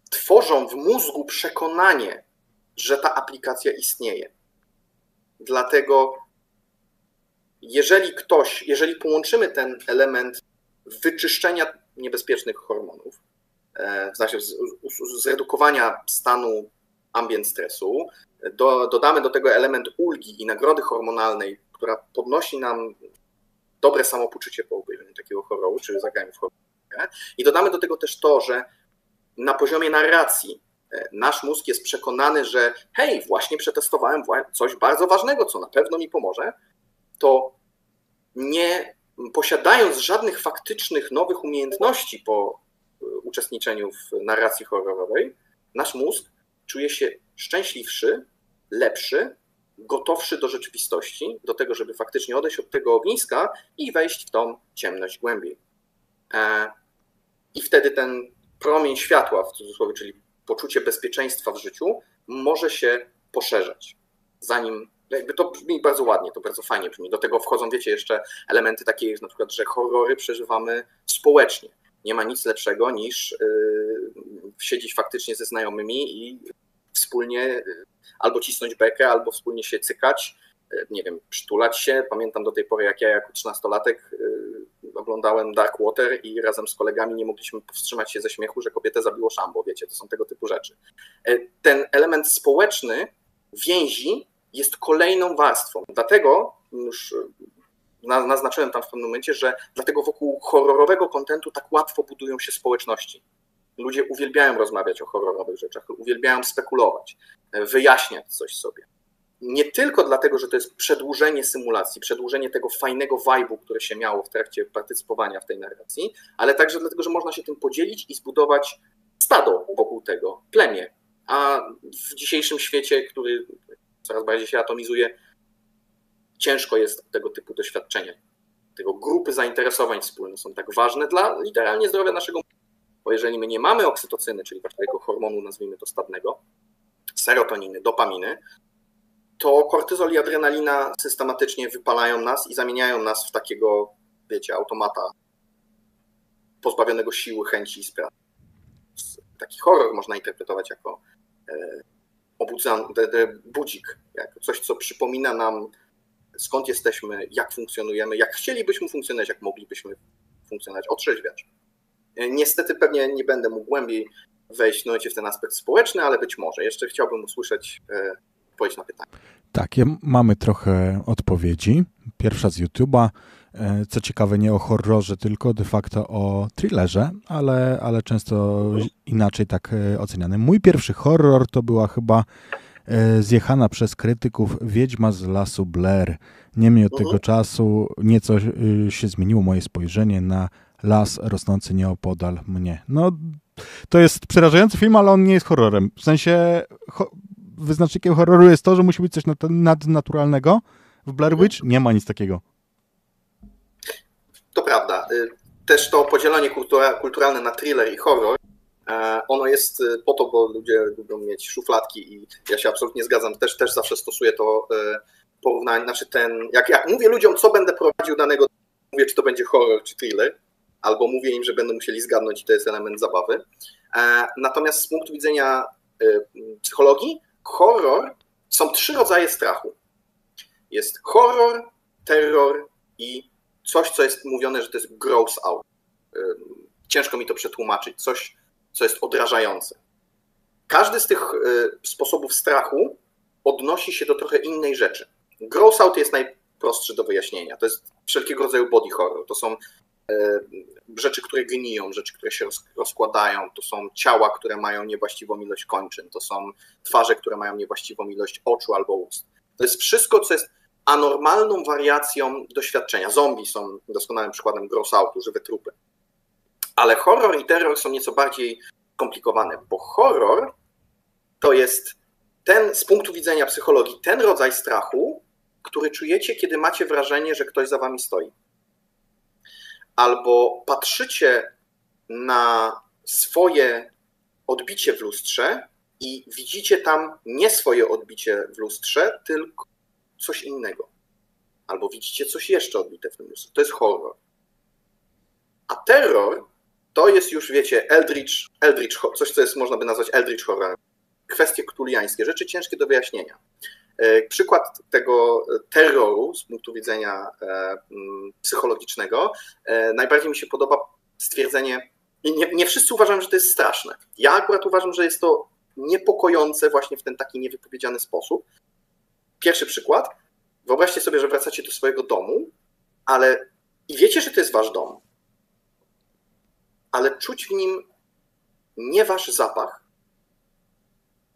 tworzą w mózgu przekonanie, że ta aplikacja istnieje. Dlatego, jeżeli ktoś, jeżeli połączymy ten element wyczyszczenia niebezpiecznych hormonów, e, znaczy zredukowania stanu ambient stresu, do, dodamy do tego element ulgi i nagrody hormonalnej, która podnosi nam dobre samopoczucie po obejrzeniu takiego horroru, czy zagraniu w horrorze. I dodamy do tego też to, że na poziomie narracji e, nasz mózg jest przekonany, że hej, właśnie przetestowałem coś bardzo ważnego, co na pewno mi pomoże, to nie posiadając żadnych faktycznych nowych umiejętności po e, uczestniczeniu w narracji horrorowej, nasz mózg czuje się szczęśliwszy, lepszy, gotowszy do rzeczywistości, do tego, żeby faktycznie odejść od tego ogniska i wejść w tą ciemność głębiej. E, I wtedy ten promień światła, w cudzysłowie, czyli poczucie bezpieczeństwa w życiu, może się poszerzać. Zanim, jakby to brzmi bardzo ładnie, to bardzo fajnie brzmi. Do tego wchodzą, wiecie, jeszcze elementy takie, na przykład, że horrory przeżywamy społecznie. Nie ma nic lepszego niż yy, siedzieć faktycznie ze znajomymi i wspólnie y, albo cisnąć bekę, albo wspólnie się cykać, y, nie wiem, przytulać się. Pamiętam do tej pory, jak ja jako trzynastolatek y, oglądałem Dark Water i razem z kolegami nie mogliśmy powstrzymać się ze śmiechu, że kobietę zabiło szambo, wiecie, to są tego typu rzeczy. Ten element społeczny więzi jest kolejną warstwą. Dlatego już naznaczyłem tam w pewnym momencie, że dlatego wokół horrorowego kontentu tak łatwo budują się społeczności. Ludzie uwielbiają rozmawiać o horrorowych rzeczach, uwielbiają spekulować, wyjaśniać coś sobie. Nie tylko dlatego, że to jest przedłużenie symulacji, przedłużenie tego fajnego vibe'u, który się miało w trakcie partycypowania w tej narracji, ale także dlatego, że można się tym podzielić i zbudować stado wokół tego, plemię. A w dzisiejszym świecie, który coraz bardziej się atomizuje, ciężko jest tego typu doświadczenia. Tego grupy zainteresowań wspólne są tak ważne dla literalnie zdrowia naszego bo jeżeli my nie mamy oksytocyny, czyli tego hormonu, nazwijmy to stadnego, serotoniny, dopaminy, to kortyzol i adrenalina systematycznie wypalają nas i zamieniają nas w takiego, wiecie, automata pozbawionego siły, chęci i spraw. Taki horror można interpretować jako e, obudzan, budzik, jako coś, co przypomina nam skąd jesteśmy, jak funkcjonujemy, jak chcielibyśmy funkcjonować, jak moglibyśmy funkcjonować, otrzeźwiać. Niestety pewnie nie będę mógł głębiej wejść no, w ten aspekt społeczny, ale być może. Jeszcze chciałbym usłyszeć odpowiedź na pytanie. Tak, mamy trochę odpowiedzi. Pierwsza z YouTube'a. E, co ciekawe, nie o horrorze, tylko de facto o thrillerze, ale, ale często inaczej tak e, oceniany. Mój pierwszy horror to była chyba e, zjechana przez krytyków Wiedźma z lasu Blair. Niemniej od tego mhm. czasu nieco się zmieniło moje spojrzenie na las rosnący nieopodal mnie. No, to jest przerażający film, ale on nie jest horrorem. W sensie ho wyznacznikiem horroru jest to, że musi być coś nadnaturalnego. W Blair Witch nie ma nic takiego. To prawda. Y, też to podzielenie kultura, kulturalne na thriller i horror, e, ono jest y, po to, bo ludzie lubią mieć szufladki i ja się absolutnie zgadzam. Też, też zawsze stosuję to e, porównanie, znaczy ten, jak, jak mówię ludziom, co będę prowadził danego, mówię, czy to będzie horror, czy thriller, albo mówię im, że będą musieli zgadnąć i to jest element zabawy. E, natomiast z punktu widzenia psychologii, horror są trzy rodzaje strachu. Jest horror, terror i coś, co jest mówione, że to jest gross out. Ciężko mi to przetłumaczyć, coś, co jest odrażające. Każdy z tych sposobów strachu odnosi się do trochę innej rzeczy. Gross out jest najprostszy do wyjaśnienia. To jest wszelkiego rodzaju body horror. To są rzeczy, które gniją, rzeczy, które się rozkładają, to są ciała, które mają niewłaściwą ilość kończyn, to są twarze, które mają niewłaściwą ilość oczu albo ust. To jest wszystko, co jest anormalną wariacją doświadczenia. Zombie są doskonałym przykładem gross outu, żywe trupy. Ale horror i terror są nieco bardziej skomplikowane, bo horror to jest ten, z punktu widzenia psychologii, ten rodzaj strachu, który czujecie, kiedy macie wrażenie, że ktoś za wami stoi. Albo patrzycie na swoje odbicie w lustrze i widzicie tam nie swoje odbicie w lustrze, tylko coś innego. Albo widzicie coś jeszcze odbite w tym lustrze. To jest horror. A terror to jest już, wiecie, Eldritch, Eldritch coś, co jest, można by nazwać Eldritch horror. Kwestie ktuliańskie, rzeczy ciężkie do wyjaśnienia. E, przykład tego terroru z punktu widzenia e, psychologicznego, e, najbardziej mi się podoba stwierdzenie, nie, nie wszyscy uważają, że to jest straszne. Ja akurat uważam, że jest to niepokojące właśnie w ten taki niewypowiedziany sposób, Pierwszy przykład. Wyobraźcie sobie, że wracacie do swojego domu, ale i wiecie, że to jest wasz dom, ale czuć w nim nie wasz zapach.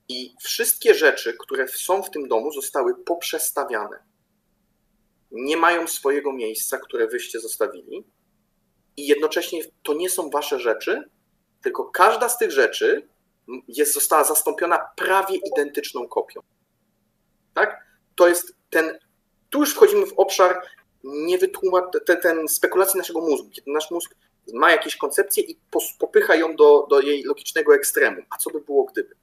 I wszystkie rzeczy, które są w tym domu, zostały poprzestawiane. Nie mają swojego miejsca, które wyście zostawili. I jednocześnie to nie są wasze rzeczy, tylko każda z tych rzeczy jest, została zastąpiona prawie identyczną kopią. Tak? to jest ten, tu już wchodzimy w obszar niewytłumacz, ten, ten spekulacji naszego mózgu, kiedy nasz mózg ma jakieś koncepcje i popycha ją do, do jej logicznego ekstremum. A co by było gdyby?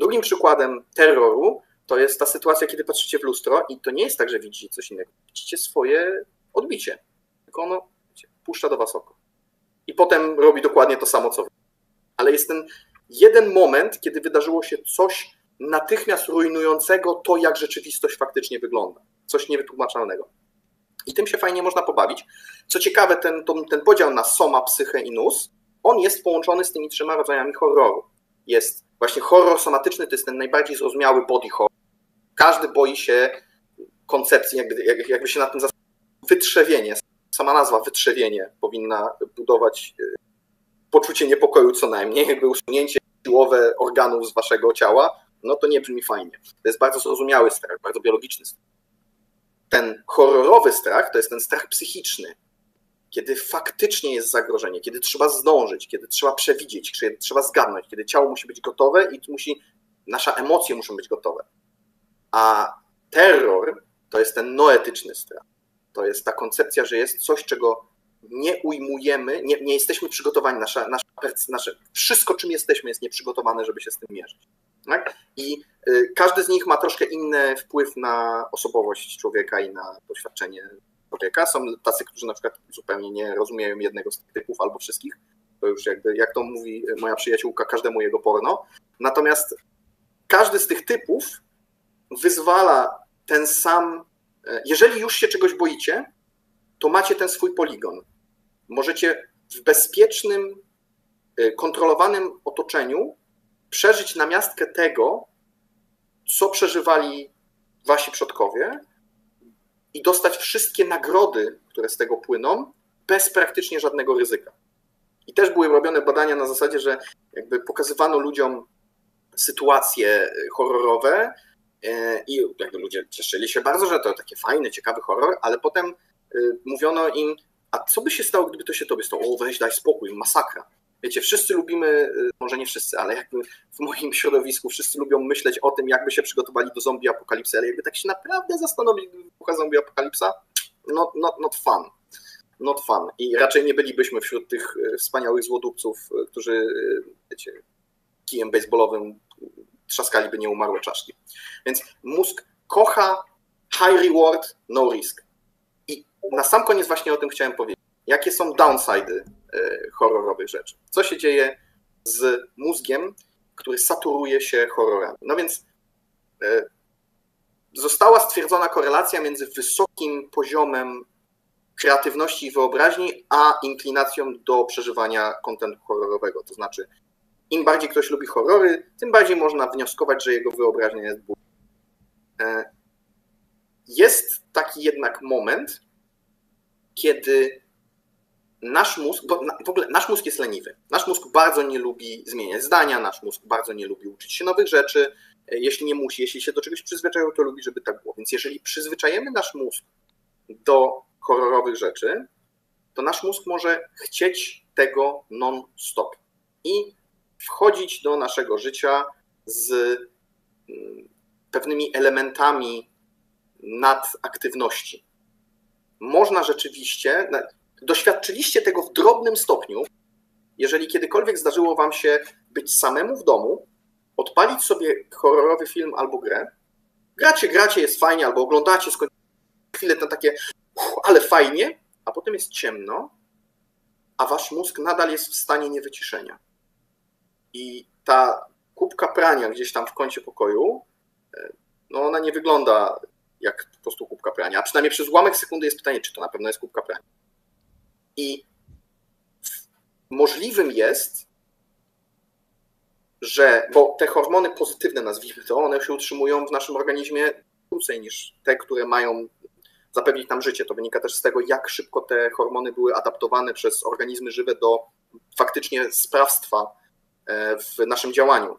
Drugim przykładem terroru to jest ta sytuacja, kiedy patrzycie w lustro i to nie jest tak, że widzicie coś innego. Widzicie swoje odbicie, tylko ono wiecie, puszcza do was oko. I potem robi dokładnie to samo, co wy. Ale jest ten jeden moment, kiedy wydarzyło się coś natychmiast rujnującego to, jak rzeczywistość faktycznie wygląda. Coś niewytłumaczalnego. I tym się fajnie można pobawić. Co ciekawe, ten, ten podział na soma, psychę i nus, on jest połączony z tymi trzema rodzajami horroru. Jest właśnie horror somatyczny, to jest ten najbardziej zrozumiały body horror. Każdy boi się koncepcji, jakby, jakby się na tym zastanowić. Wytrzewienie, sama nazwa wytrzewienie powinna budować y, poczucie niepokoju co najmniej, jakby usunięcie siłowe organów z waszego ciała, no to nie brzmi fajnie. To jest bardzo zrozumiały strach, bardzo biologiczny strach. Ten horrorowy strach to jest ten strach psychiczny, kiedy faktycznie jest zagrożenie, kiedy trzeba zdążyć, kiedy trzeba przewidzieć, kiedy trzeba zgadnąć, kiedy ciało musi być gotowe i musi, nasze emocje muszą być gotowe. A terror to jest ten noetyczny strach. To jest ta koncepcja, że jest coś, czego nie ujmujemy, nie, nie jesteśmy przygotowani, nasza, nasza, nasze, wszystko, czym jesteśmy, jest nieprzygotowane, żeby się z tym mierzyć. Tak? I y, każdy z nich ma troszkę inny wpływ na osobowość człowieka i na doświadczenie człowieka. Są tacy, którzy na przykład zupełnie nie rozumieją jednego z tych typów albo wszystkich. To już jakby, jak to mówi moja przyjaciółka, każdemu jego porno. Natomiast każdy z tych typów wyzwala ten sam E, jeżeli już się czegoś boicie, to macie ten swój poligon. Możecie w bezpiecznym, e, kontrolowanym otoczeniu przeżyć namiastkę tego, co przeżywali wasi przodkowie i dostać wszystkie nagrody, które z tego płyną, bez praktycznie żadnego ryzyka. I też były robione badania na zasadzie, że jakby pokazywano ludziom sytuacje horrorowe e, i jakby ludzie cieszyli się bardzo, że to taki fajny, ciekawy horror, ale potem e, mówiono im, a co by się stało, gdyby to się tobie stało? O, weź, daj spokój, masakra. Wiecie, wszyscy lubimy, y, może nie wszyscy, ale jakby w moim środowisku wszyscy lubią myśleć o tym, jakby się przygotowali do zombie apokalipsy, ale jakby tak się naprawdę zastanowić, gdyby wybucha zombie apokalipsa, not, not, not fun. Not fun. I raczej nie bylibyśmy wśród tych y, wspaniałych złodupców, y, którzy, wiecie, kijem baseballowym trzaskaliby nieumarłe czaszki. Więc mózg kocha high reward, no risk. I na sam koniec właśnie o tym chciałem powiedzieć. Jakie są downsidy E, horrorowych rzeczy. Co się dzieje z mózgiem, który saturuje się horrorami? No więc e, została stwierdzona korelacja między wysokim poziomem kreatywności i wyobraźni, a inklinacją do przeżywania kontentu horrorowego. To znaczy, im bardziej ktoś lubi horrory, tym bardziej można wnioskować, że jego wyobraźnia jest bójna. E, jest taki jednak moment, kiedy nasz mózg, bo w ogóle nasz mózg jest leniwy. Nasz mózg bardzo nie lubi zmieniać zdania, nasz mózg bardzo nie lubi uczyć się nowych rzeczy. E, jeśli nie musi, jeśli się do czegoś przyzwyczaił, to lubi, żeby tak było. Więc jeżeli przyzwyczajemy nasz mózg do horrorowych rzeczy, to nasz mózg może chcieć tego non-stop i wchodzić do naszego życia z mm, pewnymi elementami nadaktywności. Można rzeczywiście, doświadczyliście tego w drobnym stopniu, jeżeli kiedykolwiek zdarzyło wam się być samemu w domu, odpalić sobie horrorowy film albo grę, gracie, gracie, jest fajnie, albo oglądacie, skończycie chwilę na takie, ale fajnie, a potem jest ciemno, a wasz mózg nadal jest w stanie niewyciszenia. I ta kubka prania gdzieś tam w kącie pokoju, e, no ona nie wygląda jak po prostu kubka prania. A przynajmniej przez ułamek sekundy jest pytanie, czy to na pewno jest kubka prania. I możliwym jest, że, bo te hormony pozytywne, nazwijmy to, one się utrzymują w naszym organizmie krócej niż te, które mają zapewnić nam życie. To wynika też z tego, jak szybko te hormony były adaptowane przez organizmy żywe do faktycznie sprawstwa e, w naszym działaniu.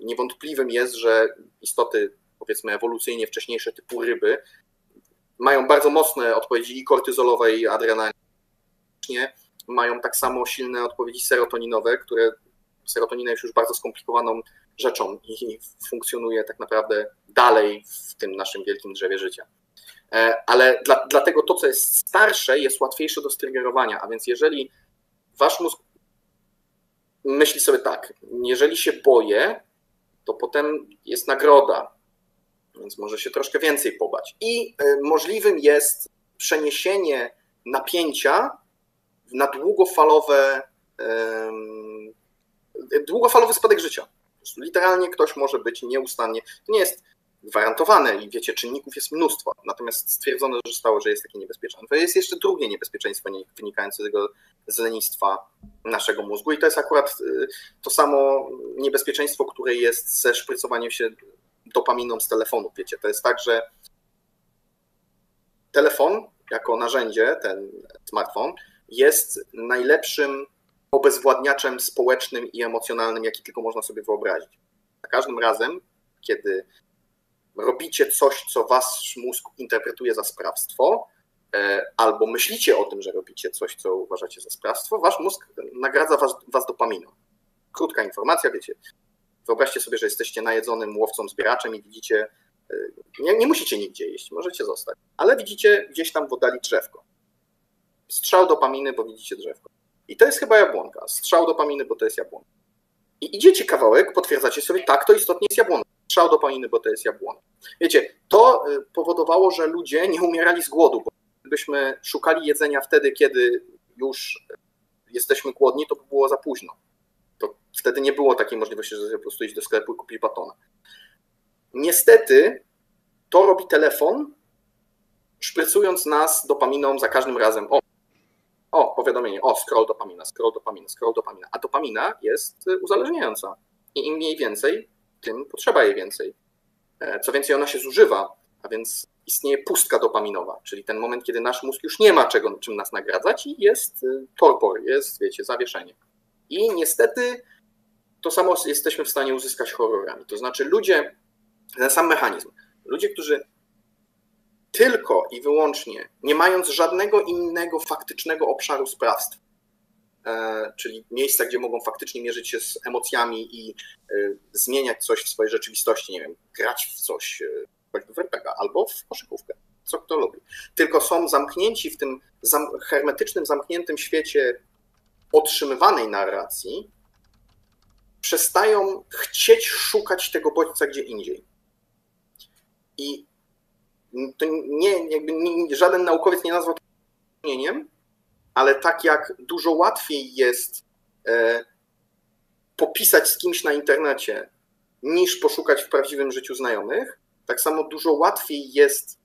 Niewątpliwym jest, że istoty, powiedzmy, ewolucyjnie wcześniejsze, typu ryby, mają bardzo mocne odpowiedzi i kortyzolowej, i adrenaliny mają tak samo silne odpowiedzi serotoninowe, które serotonina jest już bardzo skomplikowaną rzeczą i funkcjonuje tak naprawdę dalej w tym naszym wielkim drzewie życia. E, ale dla, dlatego to, co jest starsze, jest łatwiejsze do strygerowania. A więc jeżeli wasz mózg myśli sobie tak, jeżeli się boję, to potem jest nagroda, więc może się troszkę więcej pobać. I e, możliwym jest przeniesienie napięcia na długofalowe, długofalowy spadek życia. Literalnie ktoś może być nieustannie, to nie jest gwarantowane i wiecie, czynników jest mnóstwo, natomiast stwierdzono, że że jest takie niebezpieczeństwo. Jest jeszcze drugie niebezpieczeństwo wynikające z tego z lenistwa naszego mózgu i to jest akurat y, to samo niebezpieczeństwo, które jest ze szprycowaniem się dopaminą z telefonu. Wiecie, to jest tak, że telefon jako narzędzie, ten smartfon, jest najlepszym obezwładniaczem społecznym i emocjonalnym, jaki tylko można sobie wyobrazić. Za każdym razem, kiedy robicie coś, co wasz mózg interpretuje za sprawstwo, e, albo myślicie o tym, że robicie coś, co uważacie za sprawstwo, wasz mózg nagradza was, was dopaminą. Krótka informacja, wiecie. Wyobraźcie sobie, że jesteście najedzonym łowcą, zbieraczem i widzicie, e, nie, nie musicie nigdzie jeść, możecie zostać, ale widzicie gdzieś tam w oddali drzewko strzał dopaminy, bo widzicie drzewko. I to jest chyba jabłonka. Strzał dopaminy, bo to jest jabłonka. I idziecie kawałek, potwierdzacie sobie, tak, to istotnie jest jabłonka. Strzał dopaminy, bo to jest jabłonka. Wiecie, to y, powodowało, że ludzie nie umierali z głodu, bo gdybyśmy szukali jedzenia wtedy, kiedy już jesteśmy głodni, to by było za późno. To wtedy nie było takiej możliwości, że po prostu iść do sklepu i kupić batona. Niestety to robi telefon szprycując nas dopaminą za każdym razem. O, o, powiadomienie, o, scroll dopamina, scroll dopamina, scroll dopamina. A dopamina jest uzależniająca. I im mniej więcej, tym potrzeba jej więcej. E, co więcej, ona się zużywa, a więc istnieje pustka dopaminowa, czyli ten moment, kiedy nasz mózg już nie ma czego, czym nas nagradzać i jest y, torpor, jest, wiecie, zawieszenie. I niestety to samo jesteśmy w stanie uzyskać horrorami. To znaczy ludzie, ten sam mechanizm, ludzie, którzy tylko i wyłącznie, nie mając żadnego innego faktycznego obszaru sprawstwa, e, czyli miejsca, gdzie mogą faktycznie mierzyć się z emocjami i e, zmieniać coś w swojej rzeczywistości, nie wiem, grać w coś, e, w RPG albo w koszykówkę, co kto lubi. Tylko są zamknięci w tym hermetycznym, zamkniętym świecie otrzymywanej narracji, przestają chcieć szukać tego bodźca gdzie indziej. I to nie, jakby żaden naukowiec nie nazwał to istnieniem, ale tak jak dużo łatwiej jest e, popisać z kimś na internecie, niż poszukać w prawdziwym życiu znajomych, tak samo dużo łatwiej jest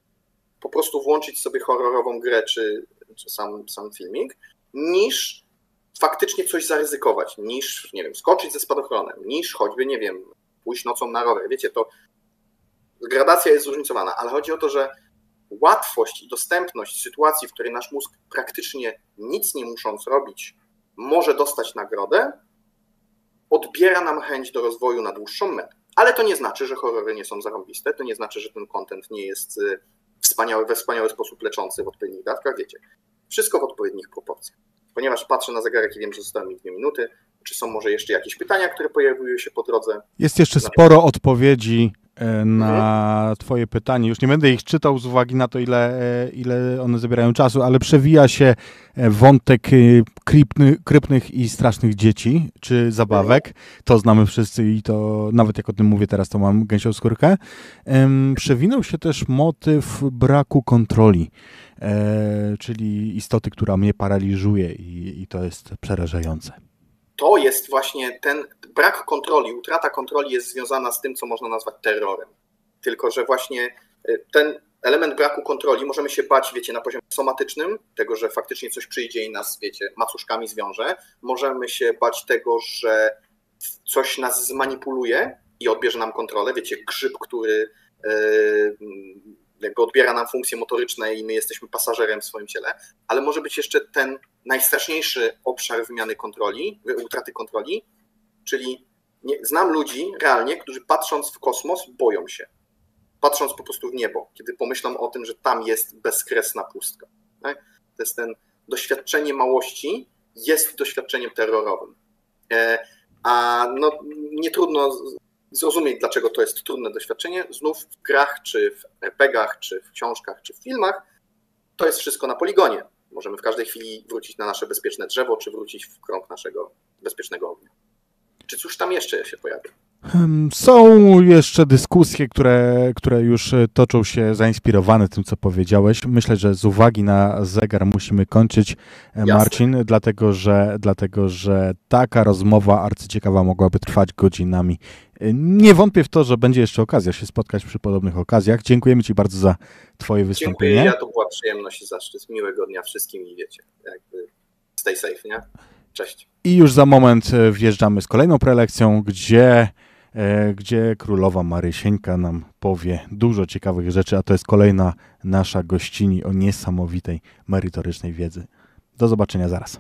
po prostu włączyć sobie horrorową grę czy, czy sam, sam filmik, niż faktycznie coś zaryzykować, niż, nie wiem, skoczyć ze spadochronem, niż choćby, nie wiem, pójść nocą na rower. Wiecie, to gradacja jest zróżnicowana, ale chodzi o to, że łatwość i dostępność sytuacji, w której nasz mózg praktycznie nic nie musząc robić, może dostać nagrodę, odbiera nam chęć do rozwoju na dłuższą metę. Ale to nie znaczy, że horrory nie są zarąbiste, to nie znaczy, że ten content nie jest y, wspaniały, we wspaniały sposób leczący w odpowiednich dawkach, wiecie. Wszystko w odpowiednich proporcjach. Ponieważ patrzę na zegarek i wiem, że zostały mi dwie minuty, czy są może jeszcze jakieś pytania, które pojawiły się po drodze? Jest jeszcze sporo odpowiedzi na mhm. Twoje pytanie. Już nie będę ich czytał z uwagi na to, ile, e, ile one zabierają czasu, ale przewija się e, wątek krypny, krypnych i strasznych dzieci, czy zabawek. To znamy wszyscy i to nawet jak o tym mówię teraz, to mam gęsią skórkę. Przewinął się też motyw braku kontroli, czyli istoty, która mnie paraliżuje i, i to jest przerażające to jest właśnie ten brak kontroli, utrata kontroli jest związana z tym, co można nazwać terrorem. Tylko, że właśnie y, ten element braku kontroli możemy się bać, wiecie, na poziomie somatycznym, tego, że faktycznie coś przyjdzie i nas, wiecie, macuszkami zwiąże. Możemy się bać tego, że coś nas zmanipuluje i odbierze nam kontrolę. Wiecie, grzyb, który yy, jakby odbiera nam funkcje motoryczne i my jesteśmy pasażerem w swoim ciele, ale może być jeszcze ten najstraszniejszy obszar wymiany kontroli, utraty kontroli, czyli nie, znam ludzi realnie, którzy patrząc w kosmos boją się. Patrząc po prostu w niebo, kiedy pomyślą o tym, że tam jest bezkresna pustka. Tak? To jest ten doświadczenie małości jest doświadczeniem terrorowym. E, a no, nie trudno zrozumieć, dlaczego to jest trudne doświadczenie. Znów w grach, czy w RPGach, czy w książkach, czy w filmach, to jest wszystko na poligonie. Możemy w każdej chwili wrócić na nasze bezpieczne drzewo, czy wrócić w krąg naszego bezpiecznego ognia. Czy cóż tam jeszcze się pojawia? Są jeszcze dyskusje, które, które już e, toczą się zainspirowane tym, co powiedziałeś. Myślę, że z uwagi na zegar musimy kończyć, e, Jasne. Marcin, dlatego że, dlatego że taka rozmowa arcyciekawa mogłaby trwać godzinami. E, nie wątpię w to, że będzie jeszcze okazja się spotkać przy podobnych okazjach. Dziękujemy Ci bardzo za Twoje wystąpienie. Dziękuję, ja to była przyjemność i zaszczyt. Miłego dnia wszystkim i wiecie, jakby stay safe, nie? Cześć. I już za moment wjeżdżamy z kolejną prelekcją, gdzie E, gdzie królowa Marysieńka nam powie dużo ciekawych rzeczy, a to jest kolejna nasza gościni o niesamowitej merytorycznej wiedzy. Do zobaczenia zaraz.